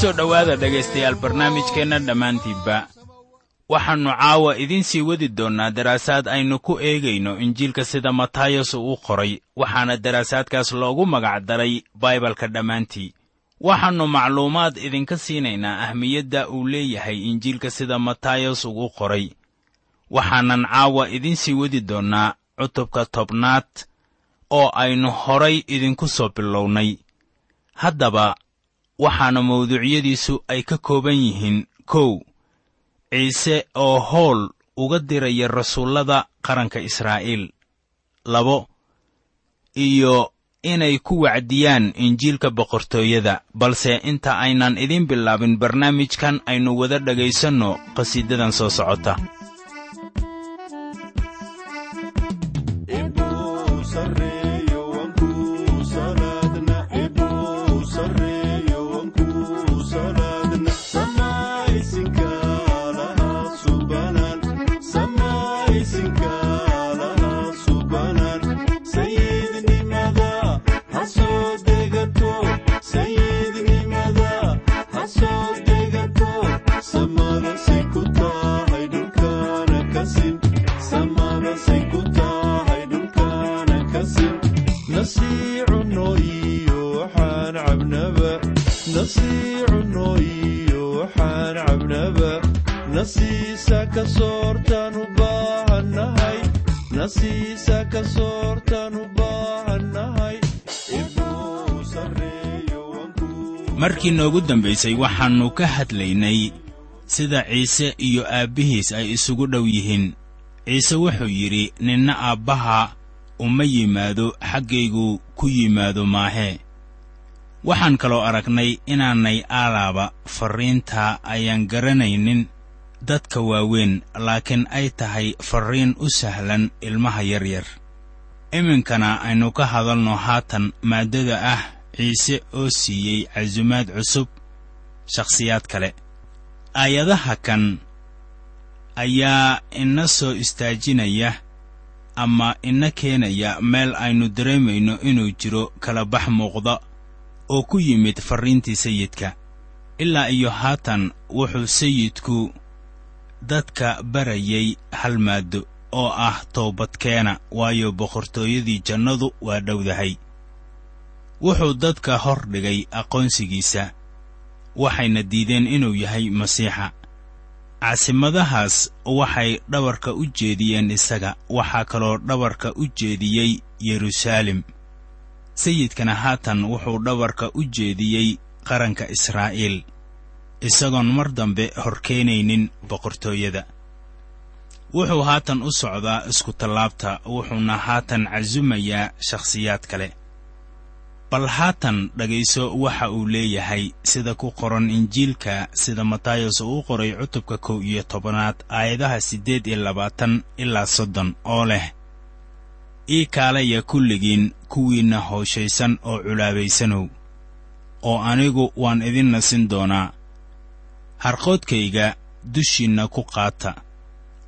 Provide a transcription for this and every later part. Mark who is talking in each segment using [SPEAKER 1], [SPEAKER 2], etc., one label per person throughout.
[SPEAKER 1] soo dhowaada dhegaystayaal barnaamijkeenna dhammaantiinba. Waxaannu caawa idiin sii wadi doonnaa daraasaad aynu ku eegayno injiilka sida matayos uu qoray waxaana daraasaadkaas loogu magac daray baibalka dhammaantii waxaannu macluumaad idinka siinaynaa ahmiyadda uu leeyahay injiilka sida matayos uu u qoray. Waxaanan caawa idiin sii wadi doonnaa cutubka tobnaad oo aynu horay idinku soo bilownay. Haddaba waxaana mawduucyadiisu ay ka kooban yihiin kow ciise oo howl uga diraya rasuullada qaranka israa'iil. Labo iyo inay ku wacdiyaan injiilka boqortooyada balse inta aynan idiin bilaabin barnaamijkan aynu wada dhegaysanno qhasiidadan soo socota markii noogu dambaysay waxaannu ka hadlaynay sida ciise iyo aabbihiis ay isugu dhow yihiin. Ciise wuxuu yidhi ninna aabbaha uma yimaado xaggaygu ku yimaado maahee waxaan kaloo aragnay inaanay aalaaba farriintaa ayaan garanaynin dadka waaweyn laakiin ay tahay farriin u sahlan ilmaha yaryar. Iminkana aynu ka hadalno haatan maaddada ah ciise oo siiyey casumaad cusub shakhsiyaad kale. Aayadaha kan ayaa ina soo istaajinaya ama ina keenaya meel aynu dareemayno inuu jiro kala bax muuqda oo ku yimid farriintii sayidka. Ilaa iyo haatan wuxuu sayidku dadka barayay hal maaddo oo ah toobadkeena waayo boqortooyadii jannadu waa dhowdahay wuxuu dadka hor dhigay aqoonsigiisa. Waxayna diideen inuu yahay masiixa. Caasimadahaas waxay dhabarka u jeediyeen isaga waxaa kaloo dhabarka u jeediyey yeruusaalem sayidkana haatan wuxuu dhabarka u jeediyey qaranka israa'iil isagoon mar dambe horkeenaynin boqortooyada. Wuxuu haatan u socdaa iskutallaabta wuxuuna haatan casumayaa shakhsiyaad kale bal haatan dhegayso waxa uu leeyahay sida ku qoran injiilka sida matayos uu u qoray cutubka kow iyo tobanaad aayadaha siddeed iyo labaatan ilaa soddon oo leh ii kaalaya kulligiin kuwiinna hooshaysan oo culaabaysanow oo anigu waan idin nasin doonaa. Harqoodkayga dushiinna ku qaata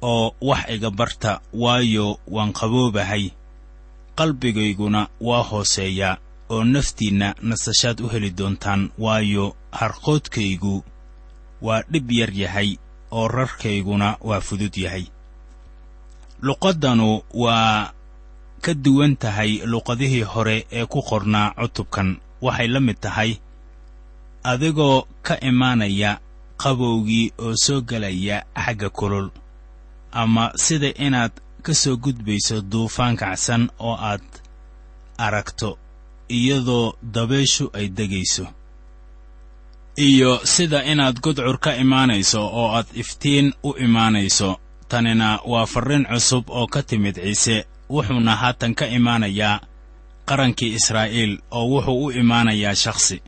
[SPEAKER 1] oo wax iga barta waayo waan qaboobahay. Qalbigayguna waa hooseeyaa oo naftiinna nasashaad u heli doontaan waayo harqoodkaygu waa dhib yar yahay oo rarkayguna waa fudud yahay. Luqaddanu waa ka duwan tahay luqadihii hore ee ku qornaa cutubkan. Waxay la mid tahay adigoo ka imaanaya qabowgii oo soo gelaya xagga kulul ama sida inaad ka soo gudbayso duufaan kacsan oo aad aragto iyadoo dabayshu ay degayso. Iyo sida inaad gudcur ka imaanayso oo aad iftiin u imaanayso tanina waa farriin cusub oo ka timid ciise wuxuuna haatan ka imaanayaa qarankii israa'iil oo wuxuu u imaanayaa shakhsi.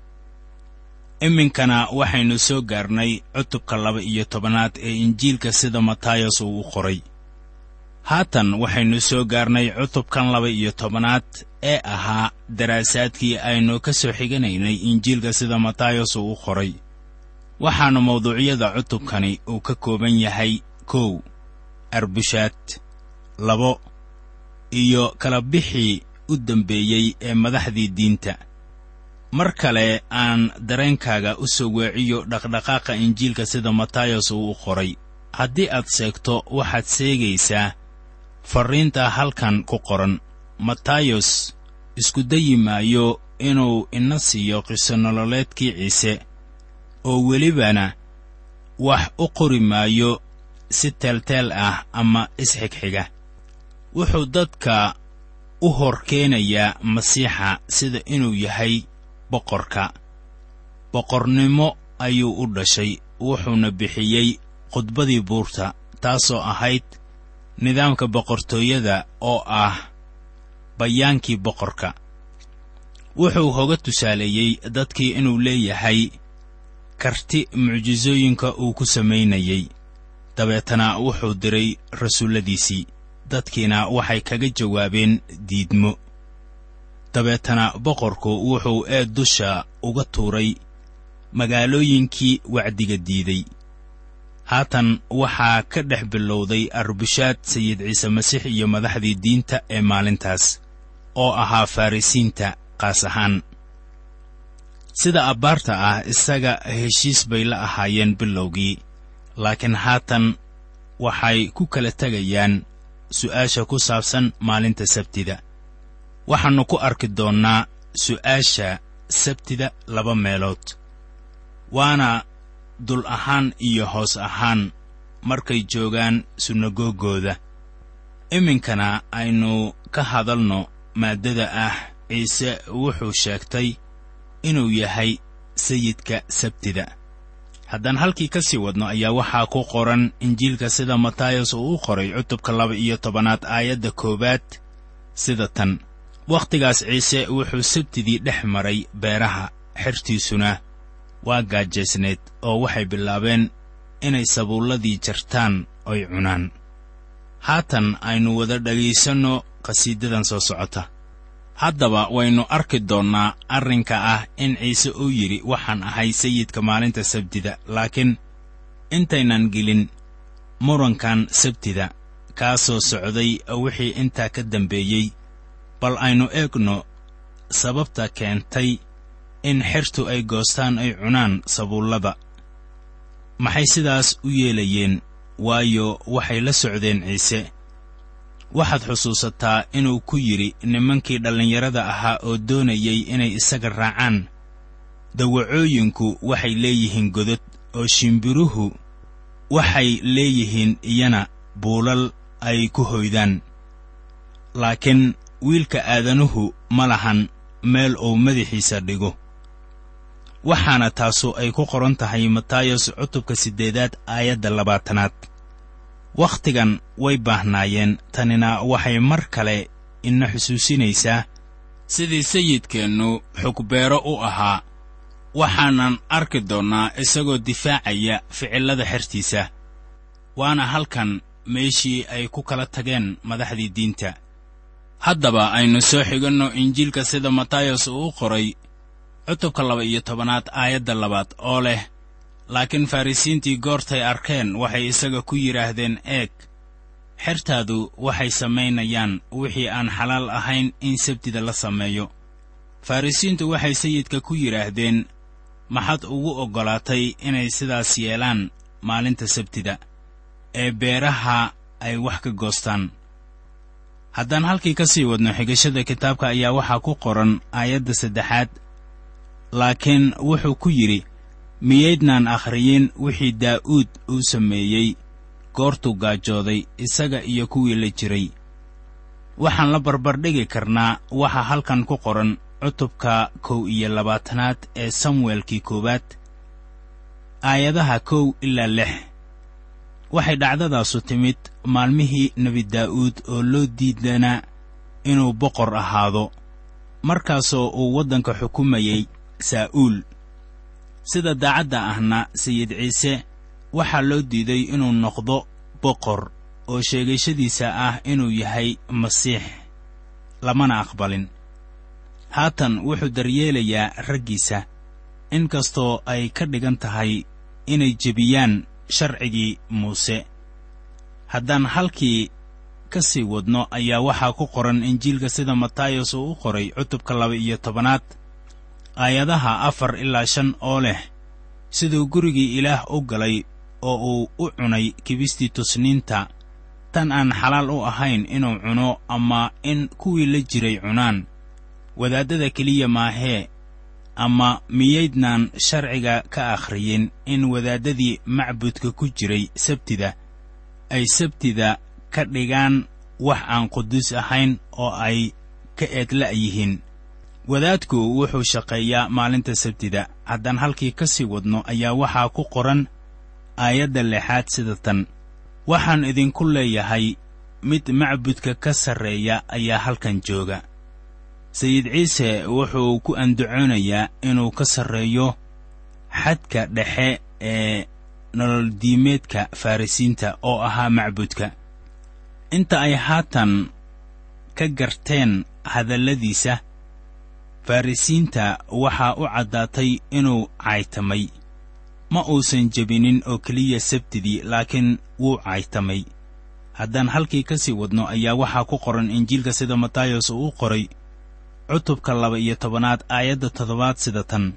[SPEAKER 1] Iminkana waxaynu soo gaarnay cutubka laba iyo tobanaad ee injiilka sida matayos uu u qoray haatan waxaynu soo gaarnay cutubkan laba iyo tobanaad ee ahaa daraasaadkii aynu ka soo xiganaynay injiilka sida matayos uu u qoray. Waxaana mawduucyada cutubkani uu ka kooban yahay kow arbushaad labo iyo kala bixii u dambeeyey ee madaxdii diinta. Mar kale aan dareenkaaga u soo weeciyo dhaqdhaqaaqa injiilka sida matayos uu u qoray. Haddii aad seegto waxaad seegaysaa farriinta halkan ku qoran. Matayos isku dayi maayo inuu ina siiyo qiso nololeedkii ciise oo welibana wax u qori maayo si teelteel ah ama isxigxiga wuxuu dadka u hor keenayaa masiixa sida inuu yahay boqorka. Boqornimo ayuu u dhashay wuxuuna bixiyey khudbadii buurta taasoo ahayd nidaamka boqortooyada oo ah bayaankii boqorka. Wuxuu hoga tusaaleeyey dadkii inuu leeyahay karti mucjisooyinka uu ku samaynayey. Dabeetana wuxuu diray rasuulladiisii dadkiina waxay kaga jawaabeen diidmo. Dabeetana boqorku wuxuu eed dusha uga tuuray magaalooyinkii wacdiga diiday haatan waxaa ka dhex bilowday arbushaad sayid ciise masiix iyo madaxdii diinta ee maalintaas oo ahaa farrisiinta qaas ahaan. Sida abbaarta ah isaga heshiis bay la ahaayeen bilowgii laakiin haatan waxay ku kala tegayaan su'aasha ku saabsan maalinta sabtida. Waxaannu ku arki doonnaa su'aasha sabtida laba meelood waana dul ahaan iyo hoos ahaan markay joogaan sunagoogooda iminkana aynu ka hadalno maaddada ah ciise wuxuu sheegtay inuu yahay sayidka sabtida. Haddaan halkii ka sii wadno ayaa waxaa ku qoran injiilka sida matayos uu u qoray cutubka laba iyo tobanaad aayadda koowaad sida tan. Wakhtigaas ciise wuxuu sabtidii dhex maray beeraha xertiisuna waa gaajaysnayd oo waxay bilaabeen inay sabuulladii jartaan oy cunaan. Haatan aynu wada dhegaysanno qhasiidadan soo socota. Haddaba waynu arki doonnaa arrinka ah in ciise uu yidhi waxaan ahay sayidka maalinta sabtida laakiin intaynan gelin murankan sabtida kaasoo socday wixii intaa ka dambeeyey bal aynu eegno sababta keentay in xertu ay goostaan ay cunaan sabuullada. Maxay sidaas u yeelayeen? Waayo waxay la socdeen ciise. Waxaad xusuusataa inuu ku yidhi nimankii dhallinyarada ahaa oo doonayay inay isaga raacaan dawacooyinku waxay leeyihiin godod oo shimbiruhu waxay leeyihiin iyana buulal ay ku hoydaan. Laakiin wiilka aadanuhu ma lahan meel uu madaxiisa dhigo waxaana taasu ay ku qoran tahay matayos cutubka siddeedaad aayadda labaatanaad. Wakhtigan way baahnaayeen tanina waxay mar kale ina xusuusinaysaa. Sidii sayidkeennu xugbeero u ahaa waxaanan arki doonnaa isagoo difaacaya ficillada xertiisa. Waana halkan meeshii ay ku kala tageen madaxdii diinta. Haddaba aynu soo xiganno injiilka sida matayos uu u qoray cutubka laba iyo tobanaad aayadda labaad oo leh laakiin farrisiintii goortay arkeen waxay isaga ku yidhaahdeen eeg xertaadu waxay samaynayaan wixii aan xalaal ahayn in sabtida la sameeyo farrisiintu waxay sayidka ku yidhaahdeen maxaad ugu oggolaatay inay sidaas yeelaan maalinta sabtida ee beeraha ay wax ka goostaan. Haddaan halkii ka sii wadno xigashada kitaabka ayaa waxaa ku qoran aayadda saddexaad laakiin wuxuu ku yidhi miyaydnaan akhriyin wixii daa'uud uu sameeyey goortuu gaajooday isaga iyo kuwii la jiray. Waxaan la barbardhigi karnaa waxa halkan ku qoran cutubka kow iyo labaatanaad ee samuelkii koowaad aayadaha kow ilaa lix. Waxay dhacdadaasu timid maalmihii nebi daa'uud oo loo diidanaa inuu boqor ahaado. Markaasoo uu waddanka xukumayey saa'uul sida daacadda ahna sayid ciise waxaa loo diiday inuu noqdo boqor oo sheegashadiisa ah inuu yahay masiix lamana aqbalin. Haatan wuxuu daryeelayaa raggiisa in kastoo ay ka dhigan tahay inay jebiyaan sharcigii muuse. Haddaan halkii ka sii wadno ayaa waxaa ku qoran injiilka sida matayos uu u qoray cutubka laba-iyo tobanaad aayadaha afar ilaa shan oo leh siduu gurigii ilaah u galay oo uu u cunay kibistii tusniinta tan aan xalaal u ahayn inuu cuno ama in kuwii la jiray cunaan. Wadaaddada keliya maahee ama miyaydnaan sharciga ka akhriyin in wadaaddadii macbudka ku jiray sabtida ay sabtida ka dhigaan wax aan quduus ahayn oo ay ka eedla' yihiin wadaadku wuxuu shaqeeyaa maalinta sabtida. Haddaan halkii ka sii wadno ayaa waxaa ku qoran aayadda lixaad sida tan. Waxaan idinku leeyahay mid macbudka ka sarreeya ayaa halkan jooga. Sayid ciise wuxuu ku andacoonayaa inuu ka sarreeyo xadka dhexe ee nololdiimeedka farrisiinta oo ahaa macbudka. Inta ay haatan ka garteen hadalladiisa farrisiinta waxaa u caddaatay inuu caytamay. Ma uusan jebinin oo keliya sabtidii laakiin wuu caytamay. Haddaan halkii ka sii wadno ayaa waxaa ku qoran injiilka sida matayos uu u qoray cutubka laba-iyo tobanaad aayadda toddobaad sida tan.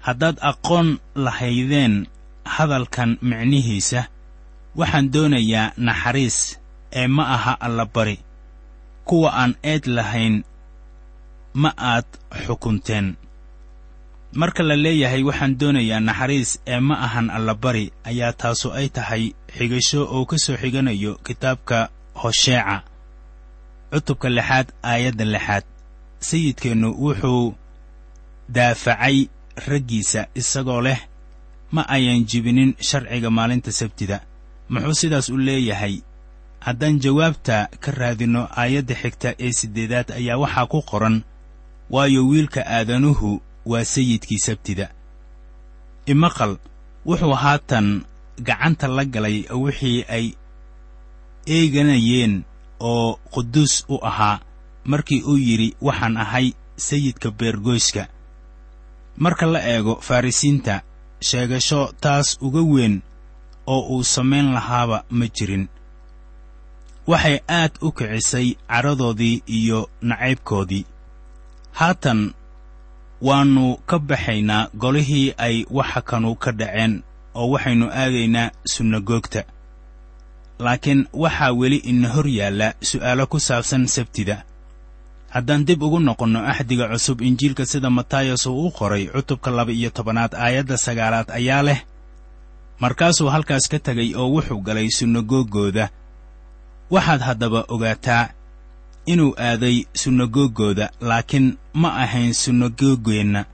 [SPEAKER 1] Haddaad aqoon lahaydeen hadalkan micnihiisa waxaan doonayaa naxariis ee ma aha allabari kuwa aan eed lahayn ma aad xukunteen. Marka la leeyahay waxaan doonayaa naxariis ee ma ahan allabari ayaa taasu ay tahay xigasho oo ka soo xiganayo kitaabka hosheeca cutubka lixaad aayadda lixaad. Sayidkeennu wuxuu daafacay raggiisa isagoo leh ma ayan jibinin sharciga maalinta sabtida. Muxuu sidaas u leeyahay? Haddaan jawaabta ka raadinno aayadda xigta ee siddeedaad ayaa waxaa ku qoran waayo wiilka aadanuhu waa sayidkii sabtida. Imaqal wuxuu haatan gacanta la galay wixii ay eeganayeen oo quduus u ahaa markii uu yidhi waxaan ahay sayidka beergoyska marka la eego farrisiinta sheegasho taas uga weyn oo uu samayn lahaaba ma jirin. Waxay aad u kicisay cadhadoodii iyo nacaybkoodii haatan waannu ka baxaynaa golihii ay waxa kanu ka dhaceen oo waxaynu aadaynaa sunagoogta laakiin waxaa weli ina hor yaalla su'aalo ku saabsan sabtida. Haddaan dib ugu noqonno axdiga cusub injiilka sida matayos uu u qoray cutubka laba-iyo tobanaad aayadda sagaalaad ayaa leh markaasuu halkaas ka tegay oo wuxuu galay sunagoogooda waxaad haddaba ogaataa inuu aaday sunagoogooda laakiin ma ahayn sunagoogeenna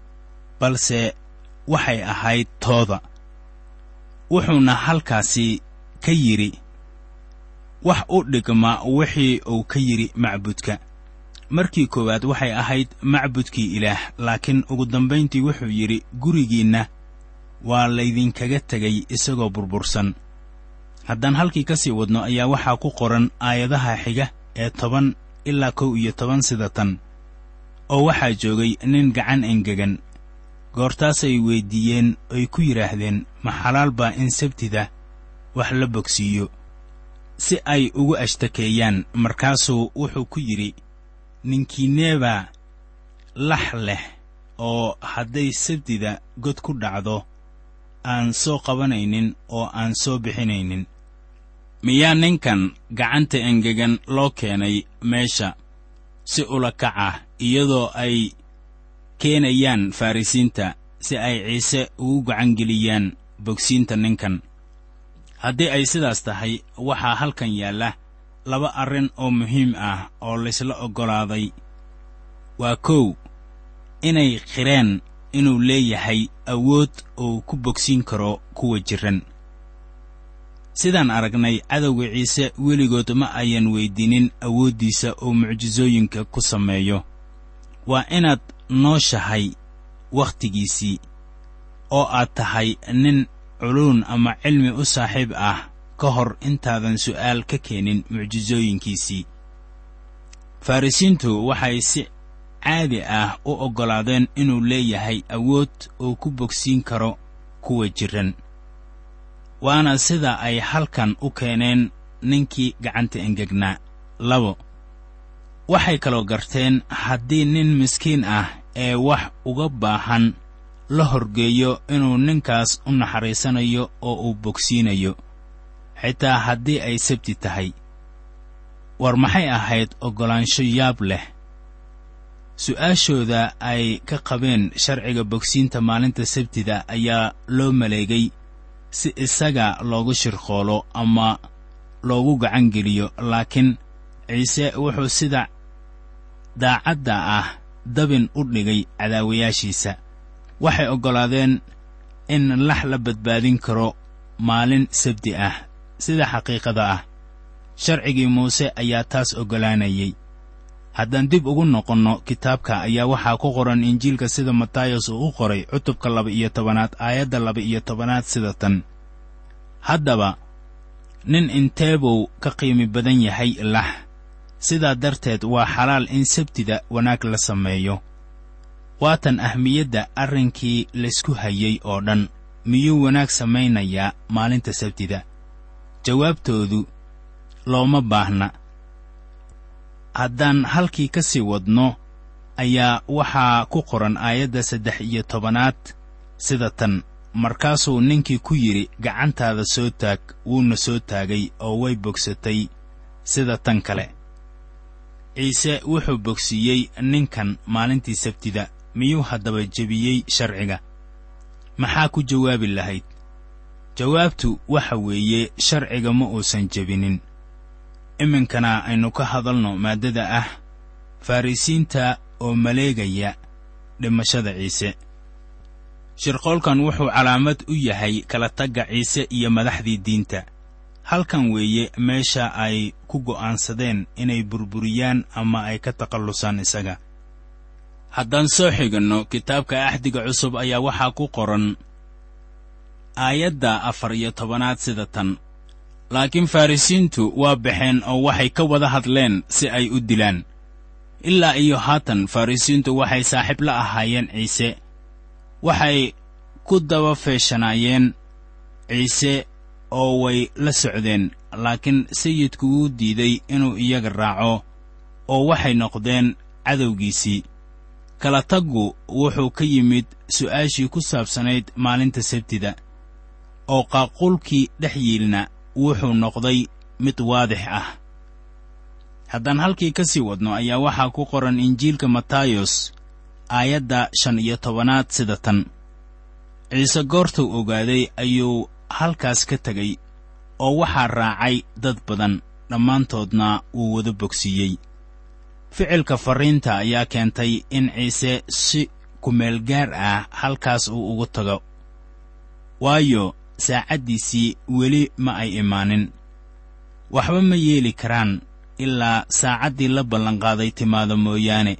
[SPEAKER 1] balse waxay ahayd tooda. Wuxuuna halkaasi ka yidhi wax u dhigma wixii uu ka yidhi macbudka. Markii koowaad waxay ahayd macbudkii ilaah laakiin ugu dambayntii wuxuu yidhi gurigiinna waa laydinkaga tegay isagoo burbursan. Haddaan halkii ka sii wadno ayaa waxaa ku qoran aayadaha xiga ee toban ilaa kow iyo toban sida tan oo waxaa joogay nin gacan engegan. Goortaasay weyddiiyeen oy ku yidhaahdeen ma xalaal baa in sabtida wax la bogsiiyo si ay ugu ashtakeeyaan. Markaasuu wuxuu ku yidhi ninkiineebaa lax leh oo hadday sabtida god ku dhacdo aan soo qabanaynin oo aan soo bixinaynin miyaa ninkan gacanta engegan loo keenay meesha si ula kac ah iyadoo ay keenayaan farrisiinta si ay ciise ugu gacangeliyaan bogsiinta ninkan. Haddii ay sidaas tahay waxaa halkan yaalla laba arrin oo muhiim ah oo laysla oggolaaday waa kow inay qireen inuu leeyahay awood uu ku bogsiin karo kuwa jirran sidaan aragnay cadowga ciise weligood ma ayan weyddiinin awooddiisa oo mucjisooyinka ku sameeyo. Waa inaad nooshahay wakhtigiisii oo aad tahay nin culuun ama cilmi u saaxiib ah ka hor intaadan su'aal ka keenin mucjisooyinkiisii farrisiintu waxay si caadi ah u oggolaadeen inuu leeyahay awood uu ku bogsiin karo kuwa jirran waana sida ay halkan u keeneen ninkii gacanta engegnaa. Labo waxay kaloo garteen haddii nin miskiin ah ee wax uga baahan la horgeeyo inuu ninkaas u naxariisanayo oo uu bogsiinayo xitaa haddii ay sabti tahay. War maxay ahayd oggolaansho yaab leh? Su'aashooda ay ka qabeen sharciga bogsiinta maalinta sabtida ayaa loo maleegay si isaga loogu shirqoolo ama loogu gacan geliyo laakiin ciise wuxuu sida daacadda ah dabin u dhigay cadaawayaashiisa waxay oggolaadeen in lax la badbaadin karo maalin sabti ah sida xaqiiqada ah. Sharcigii muuse ayaa taas oggolaanayey haddaan dib ugu noqonno kitaabka ayaa waxaa ku qoran injiilka sida matayos uu u qoray cutubka laba-iyo tobanaad aayadda laba-iyo tobanaad sida tan. Haddaba nin inteebuu ka qiimi badan yahay lax. Sidaa darteed waa xalaal in sabtida wanaag la sameeyo. Waatan ahmiyadda arrinkii laysku hayey oo dhan. Miyuu wanaag samaynayaa maalinta sabtida? Jawaabtoodu looma baahna haddaan halkii ka sii wadno ayaa waxaa ku qoran aayadda saddex iyo tobanaad sida tan markaasuu ninkii ku yidhi gacantaada soo taag wuuna soo taagay oo way bogsatay sida tan kale. Ciise wuxuu bogsiiyey ninkan maalintii sabtida miyuu haddaba jebiyey sharciga? Maxaa ku jawaabi lahayd? Jawaabtu waxa weeye sharciga ma uusan jebinin iminkana aynu ka hadalno maaddada ah farrisiinta oo maleegaya dhimashada ciise. Shirqoolkan wuxuu calaamad u yahay kala tagga ciise iyo madaxdii diinta. Halkan weeye meesha ay ku go'aansadeen inay burburiyaan ama ay ka takhallusaan isaga. Haddaan soo xiganno kitaabka axdiga cusub ayaa waxaa ku qoran aayadda afar iyo tobanaad sida tan laakiin farrisiintu waa baxeen oo waxay ka wada hadleen si ay u dilaan. Ilaa iyo haatan farrisiintu waxay saaxiib la ahaayeen ciise. Waxay ku daba feeshanaayeen ciise oo way la socdeen laakiin sayidku wuu diiday inuu iyaga raaco oo waxay noqdeen cadowgiisii. Kala taggu wuxuu ka yimid su'aashii ku saabsanayd maalinta sabtida oo qaaquulkii dhex yiilna wuxuu noqday mid waadix ah. Haddaan halkii ka sii wadno ayaa waxaa ku qoran injiilka matayos aayadda shan iyo tobanaad sida tan. Ciise goortuu ogaaday ayuu halkaas ka tegey oo waxaa raacay dad badan dhammaantoodna wuu wada bogsiiyey. Ficilka farriinta ayaa keentay in ciise si kumeelgaar ah halkaas uu ugu tago. Waayo saacaddiisii weli ma ay imaanin waxba ma yeeli karaan ilaa saacaddii la ballanqaaday timaado mooyaane.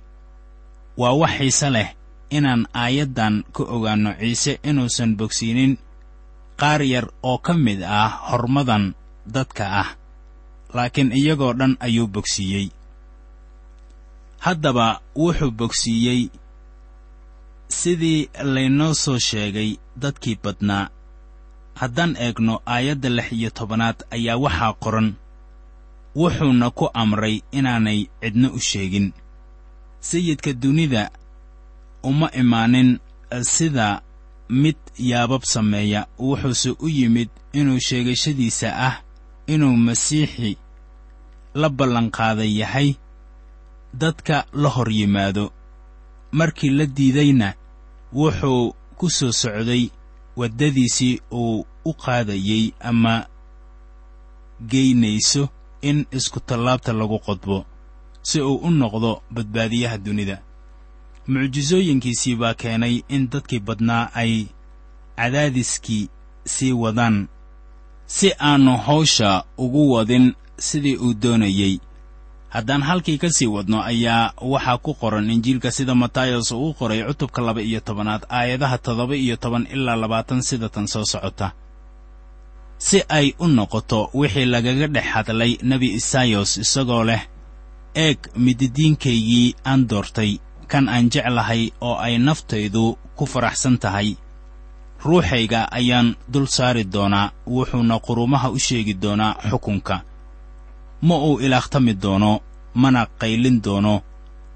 [SPEAKER 1] Waa wax xiise leh inaan aayaddan ka ogaanno ciise inuusan bogsiinin qaar yar oo ka mid ah hormadan dadka ah laakiin iyagoo dhan ayuu bogsiiyey. Haddaba wuxuu bogsiiyey sidii laynoo soo sheegay dadkii badnaa haddaan eegno aayadda lix iyo tobanaad ayaa waxaa qoran wuxuuna ku amray inaanay cidna u sheegin. Sayidka dunida uma imaanin sida mid yaabab sameeya. Wuxuuse u yimid inuu sheegashadiisa ah inuu masiixi la ballanqaaday yahay dadka la hor yimaado. Markii la diidayna wuxuu ku soo socday waddadiisii uu u qaadayey ama geynayso in iskutallaabta lagu qodbo si uu u noqdo badbaadiyaha dunida. Mucjisooyinkiisii baa keenay in dadkii badnaa ay cadaadiskii sii wadaan si aannu hawsha ugu wadin sidii uu doonayey haddaan halkii ka sii wadno ayaa waxaa ku qoran injiilka sida matayos uu qoray cutubka laba iyo tobanaad aayadaha toddoba iyo toban ilaa labaatan sida tan soo socota. Si ay u noqoto wixii lagaga dhex hadlay nebi isayos isagoo leh eeg mididiinkaygii aan doortay kan aan jeclahay oo ay naftaydu ku faraxsan tahay. Ruuxayga ayaan dul saari doonaa wuxuuna qurumaha u sheegi doonaa xukunka ma uu ilaahtami doono mana qaylin doono.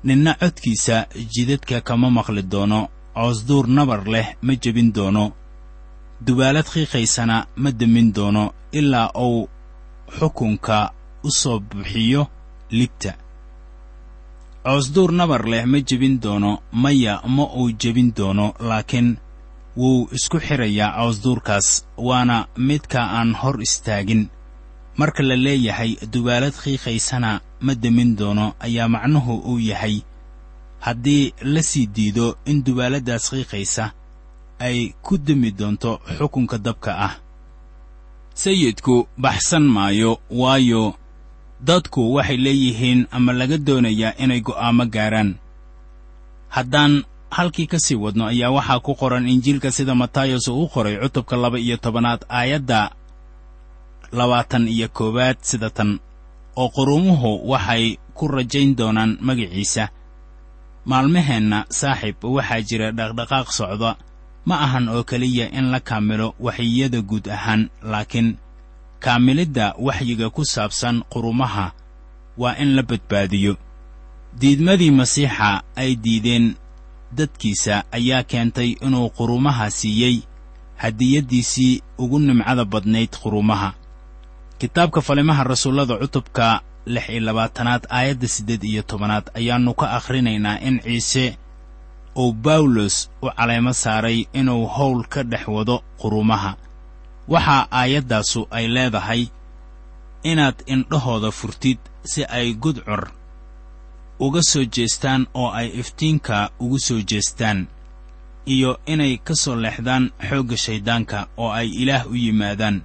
[SPEAKER 1] Ninna codkiisa jidadka kama maqli doono coosduur nabar leh ma jebin doono. Dubaalad qiiqaysana ma demin doono ilaa uu xukunka u soo bixiyo libta. Coosduur nabar leh ma jebin doono maya ma uu jebin doono laakiin wuu isku xidhayaa coosduurkaas waana midka aan hor istaagin marka la leeyahay dubaalad qiiqaysana ma demin doono ayaa macnuhu uu yahay. Haddii la sii diido in dubaaladdaas qiiqaysa ay ku demi doonto xukunka dabka ah. Sayidku baxsan maayo waayo dadku waxay leeyihiin ama laga doonayaa inay go'aamo gaaraan. Haddaan halkii ka sii wadno ayaa waxaa ku qoran injiilka sida matayos uu u qoray cutubka laba iyo tobanaad aayadda labaatan iyo koowaad sida tan oo quruumuhu waxay ku rajayn doonaan magiciisa. Maalmaheenna saaxiib waxaa jira dhaqdhaqaaq socda ma ahan oo keliya in la kaamilo waxyiyada guud ahaan laakiin kaamilidda waxyiga ku saabsan qurumaha waa in la badbaadiyo. Diidmadii masiixa ay diideen dadkiisa ayaa keentay inuu qurumaha siiyey hadiyaddiisii ugu nimcada badnayd qurumaha kitaabka falimaha rasuullada cutubka lix iyo labaatanaad aayadda siddeed iyo tobanaad ayaannu ka akhrinaynaa in ciise uu bawlos u caleemo saaray inuu howl ka dhex wado qurumaha. Waxaa aayaddaasu ay leedahay inaad indhahooda furtid si ay gudcur uga soo jeestaan oo ay iftiinka ugu soo jeestaan iyo inay ka soo leexdaan xoogga shayddaanka oo ay ilaah u yimaadaan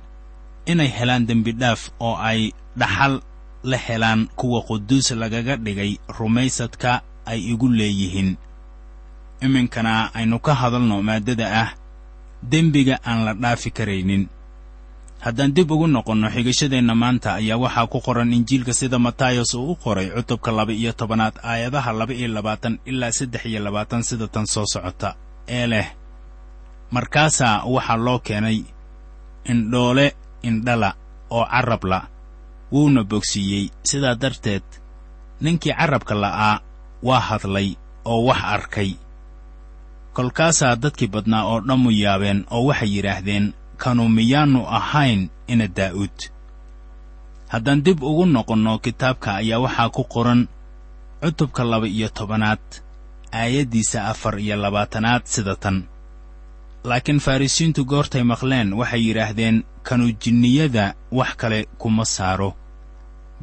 [SPEAKER 1] inay helaan dembidhaaf oo ay dhaxal la helaan kuwa quduus lagaga dhigay rumaysadka ay igu leeyihiin. Iminkana aynu ka hadalno maaddada ah dembiga aan la dhaafi karaynin. Haddaan dib ugu noqonno xigashadeenna maanta ayaa waxaa ku qoran injiilka sida matayos uu u qoray cutubka laba iyo tobanaad aayadaha laba iyo labaatan ilaa saddex iyo labaatan sida tan soo socota. Ee leh markaasaa waxaa loo keenay indhoole indhala oo carrabla wuuna bogsiiyey. Sidaa darteed ninkii carrabka la'aa waa hadlay oo wax arkay. Kolkaasaa dadkii badnaa oo dhammu yaabeen oo waxay yidhaahdeen kanu miyaannu ahayn ina daa'uud. Haddaan dib ugu noqonno kitaabka ayaa waxaa ku qoran cutubka laba iyo tobanaad aayaddiisa afar iyo labaatanaad sida tan laakiin farrisiintu goortay maqleen waxay yidhaahdeen kanu jinniyada wax kale kuma saaro.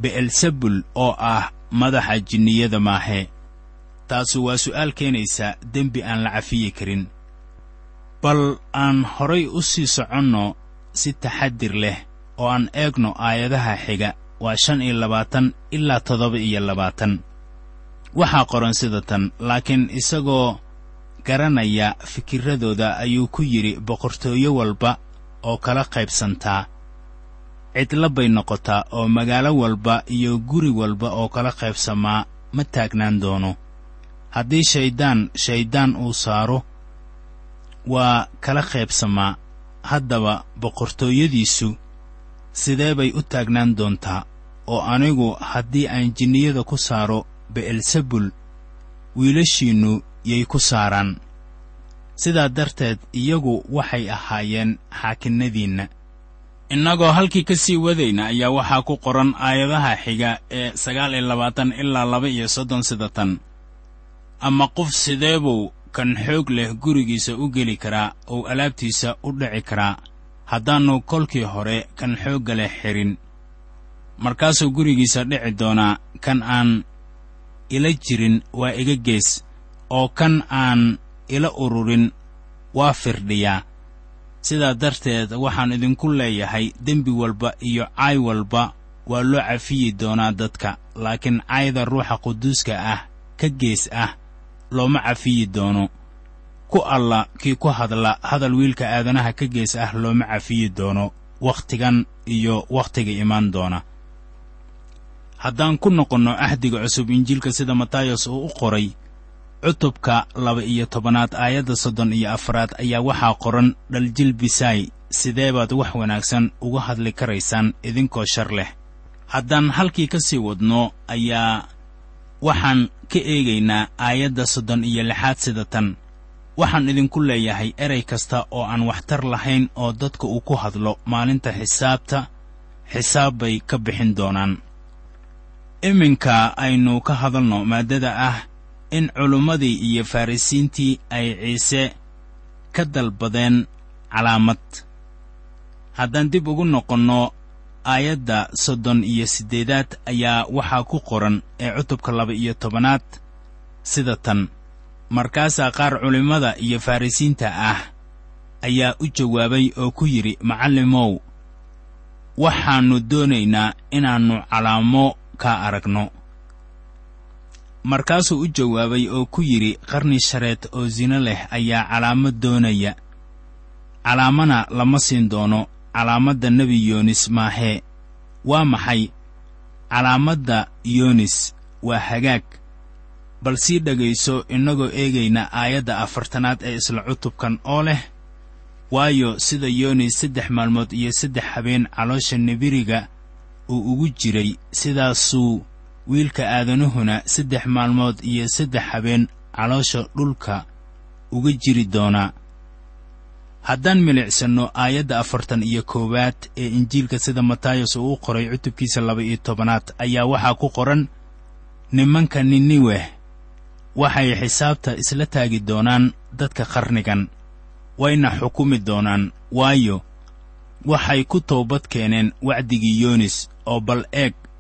[SPEAKER 1] Be'elsebul oo ah madaxa jinniyada maahee taasu waa su'aal keenaysa dembi aan la cafiyi karin. Bal aan horay u sii soconno si taxadir leh oo aan eegno aayadaha xiga waa shan iyo labaatan ilaa toddoba iyo labaatan. Waxaa qoran sida tan laakiin isagoo garanaya fikirradooda ayuu ku yidhi boqortooyo walba oo kala qaybsantaa cidla bay noqotaa oo magaalo walba iyo guri walba oo kala qaybsamaa ma taagnaan doono. Haddii shayddaan shayddaan uu saaro waa kala qaybsamaa haddaba boqortooyadiisu sidee bay u taagnaan doontaa oo anigu haddii aan jinniyada ku saaro be'elsebul wiilashiinnu yay ku saaraan. Sidaa darteed iyagu waxay ahaayeen xaakinnadiinna. Innagoo halkii ka sii wadayna ayaa waxaa ku qoran aayadaha xiga ee sagaal iyo labaatan ilaa laba iyo soddon sida tan ama qof sidee buu kan xoog leh gurigiisa u geli karaa ou alaabtiisa u dhici karaa haddaannu kolkii hore kan xoogga leh xidhin markaasuu gurigiisa dhici doonaa kan aan ila jirin waa iga gees oo kan aan ila ururin waa firdhiyaa sidaa darteed waxaan idinku leeyahay dembi walba iyo caay walba waa loo cafiyi doonaa dadka laakiin cayda ruuxa quduuska ah ka gees ah looma cafiyi doono. Ku alla kii ku hadla hadal wiilka aadanaha ka gees ah looma cafiyi doono wakhtigan iyo wakhtiga imaan doona. Haddaan ku noqonno ahdiga cusub injiilka sida matayos uu u qoray cutubka laba-iyo tobanaad aayadda soddon iyo afaraad ayaa waxaa qoran dhaljilbisaay sidee baad wax wanaagsan uga hadli karaysaan idinkoo shar leh? Haddaan halkii ka sii wadno ayaa waxaan ka eegaynaa aayadda soddon iyo lixaad sida tan. Waxaan idinku leeyahay erey kasta oo aan waxtar lahayn oo dadka uu ku hadlo maalinta xisaabta. Xisaab bay ka bixin doonaan. Iminka aynu ka hadalno maaddada ah in culummadii iyo farrisiintii ay ciise ka dalbadeen calaamad. Haddaan dib ugu noqonno aayadda soddon iyo siddeedaad ayaa waxaa ku qoran ee cutubka laba-iyo tobanaad sida tan. Markaasaa qaar culimmada iyo farrisiinta ah ayaa u jawaabay oo ku yidhi macallimow waxaannu doonaynaa inaannu calaamo kaa aragno markaasuu u jawaabay oo ku yidhi qarni shareed oo sino leh ayaa calaamad doonaya. Calaamana lama siin doono. Calaamadda nebi yoonis maahee waa maxay? Calaamadda yoonis waa hagaag. Bal sii dhegayso innagoo eegayna aayadda afartanaad ee isla cutubkan oo leh. Waayo sida yoonis saddex maalmood iyo saddex habeen caloosha nibiriga uu ugu jiray sidaasuu wiilka aadanuhuna saddex maalmood iyo saddex habeen caloosha dhulka uga jiri doonaa haddaan milicsanno aayadda afartan iyo koowaad ee injiilka sida matayos uu u qoray cutubkiisa laba-iyo tobanaad ayaa waxaa ku qoran nimanka niniweh waxay xisaabta isla taagi doonaan dadka qarnigan wayna xukumi doonaan waayo waxay ku toobad keeneen wacdigii yoonis oo bal eeg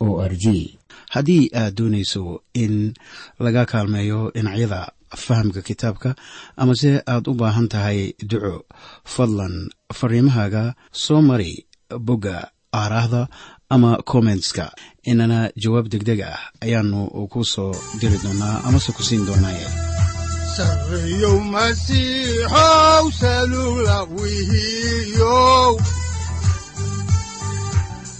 [SPEAKER 2] o r g.
[SPEAKER 3] Haddii aad doonayso in laga kaalmeeyo dhinacyada fahamka kitaabka amase aad u baahan tahay duco fadlan fariimahaaga soo mari bogga aaraahda ama kommentska inana jawaab deg deg ah ayaanu ku soo diri doonaa amase ku siin doonaaye
[SPEAKER 4] sareyow masiixow salula wihiyow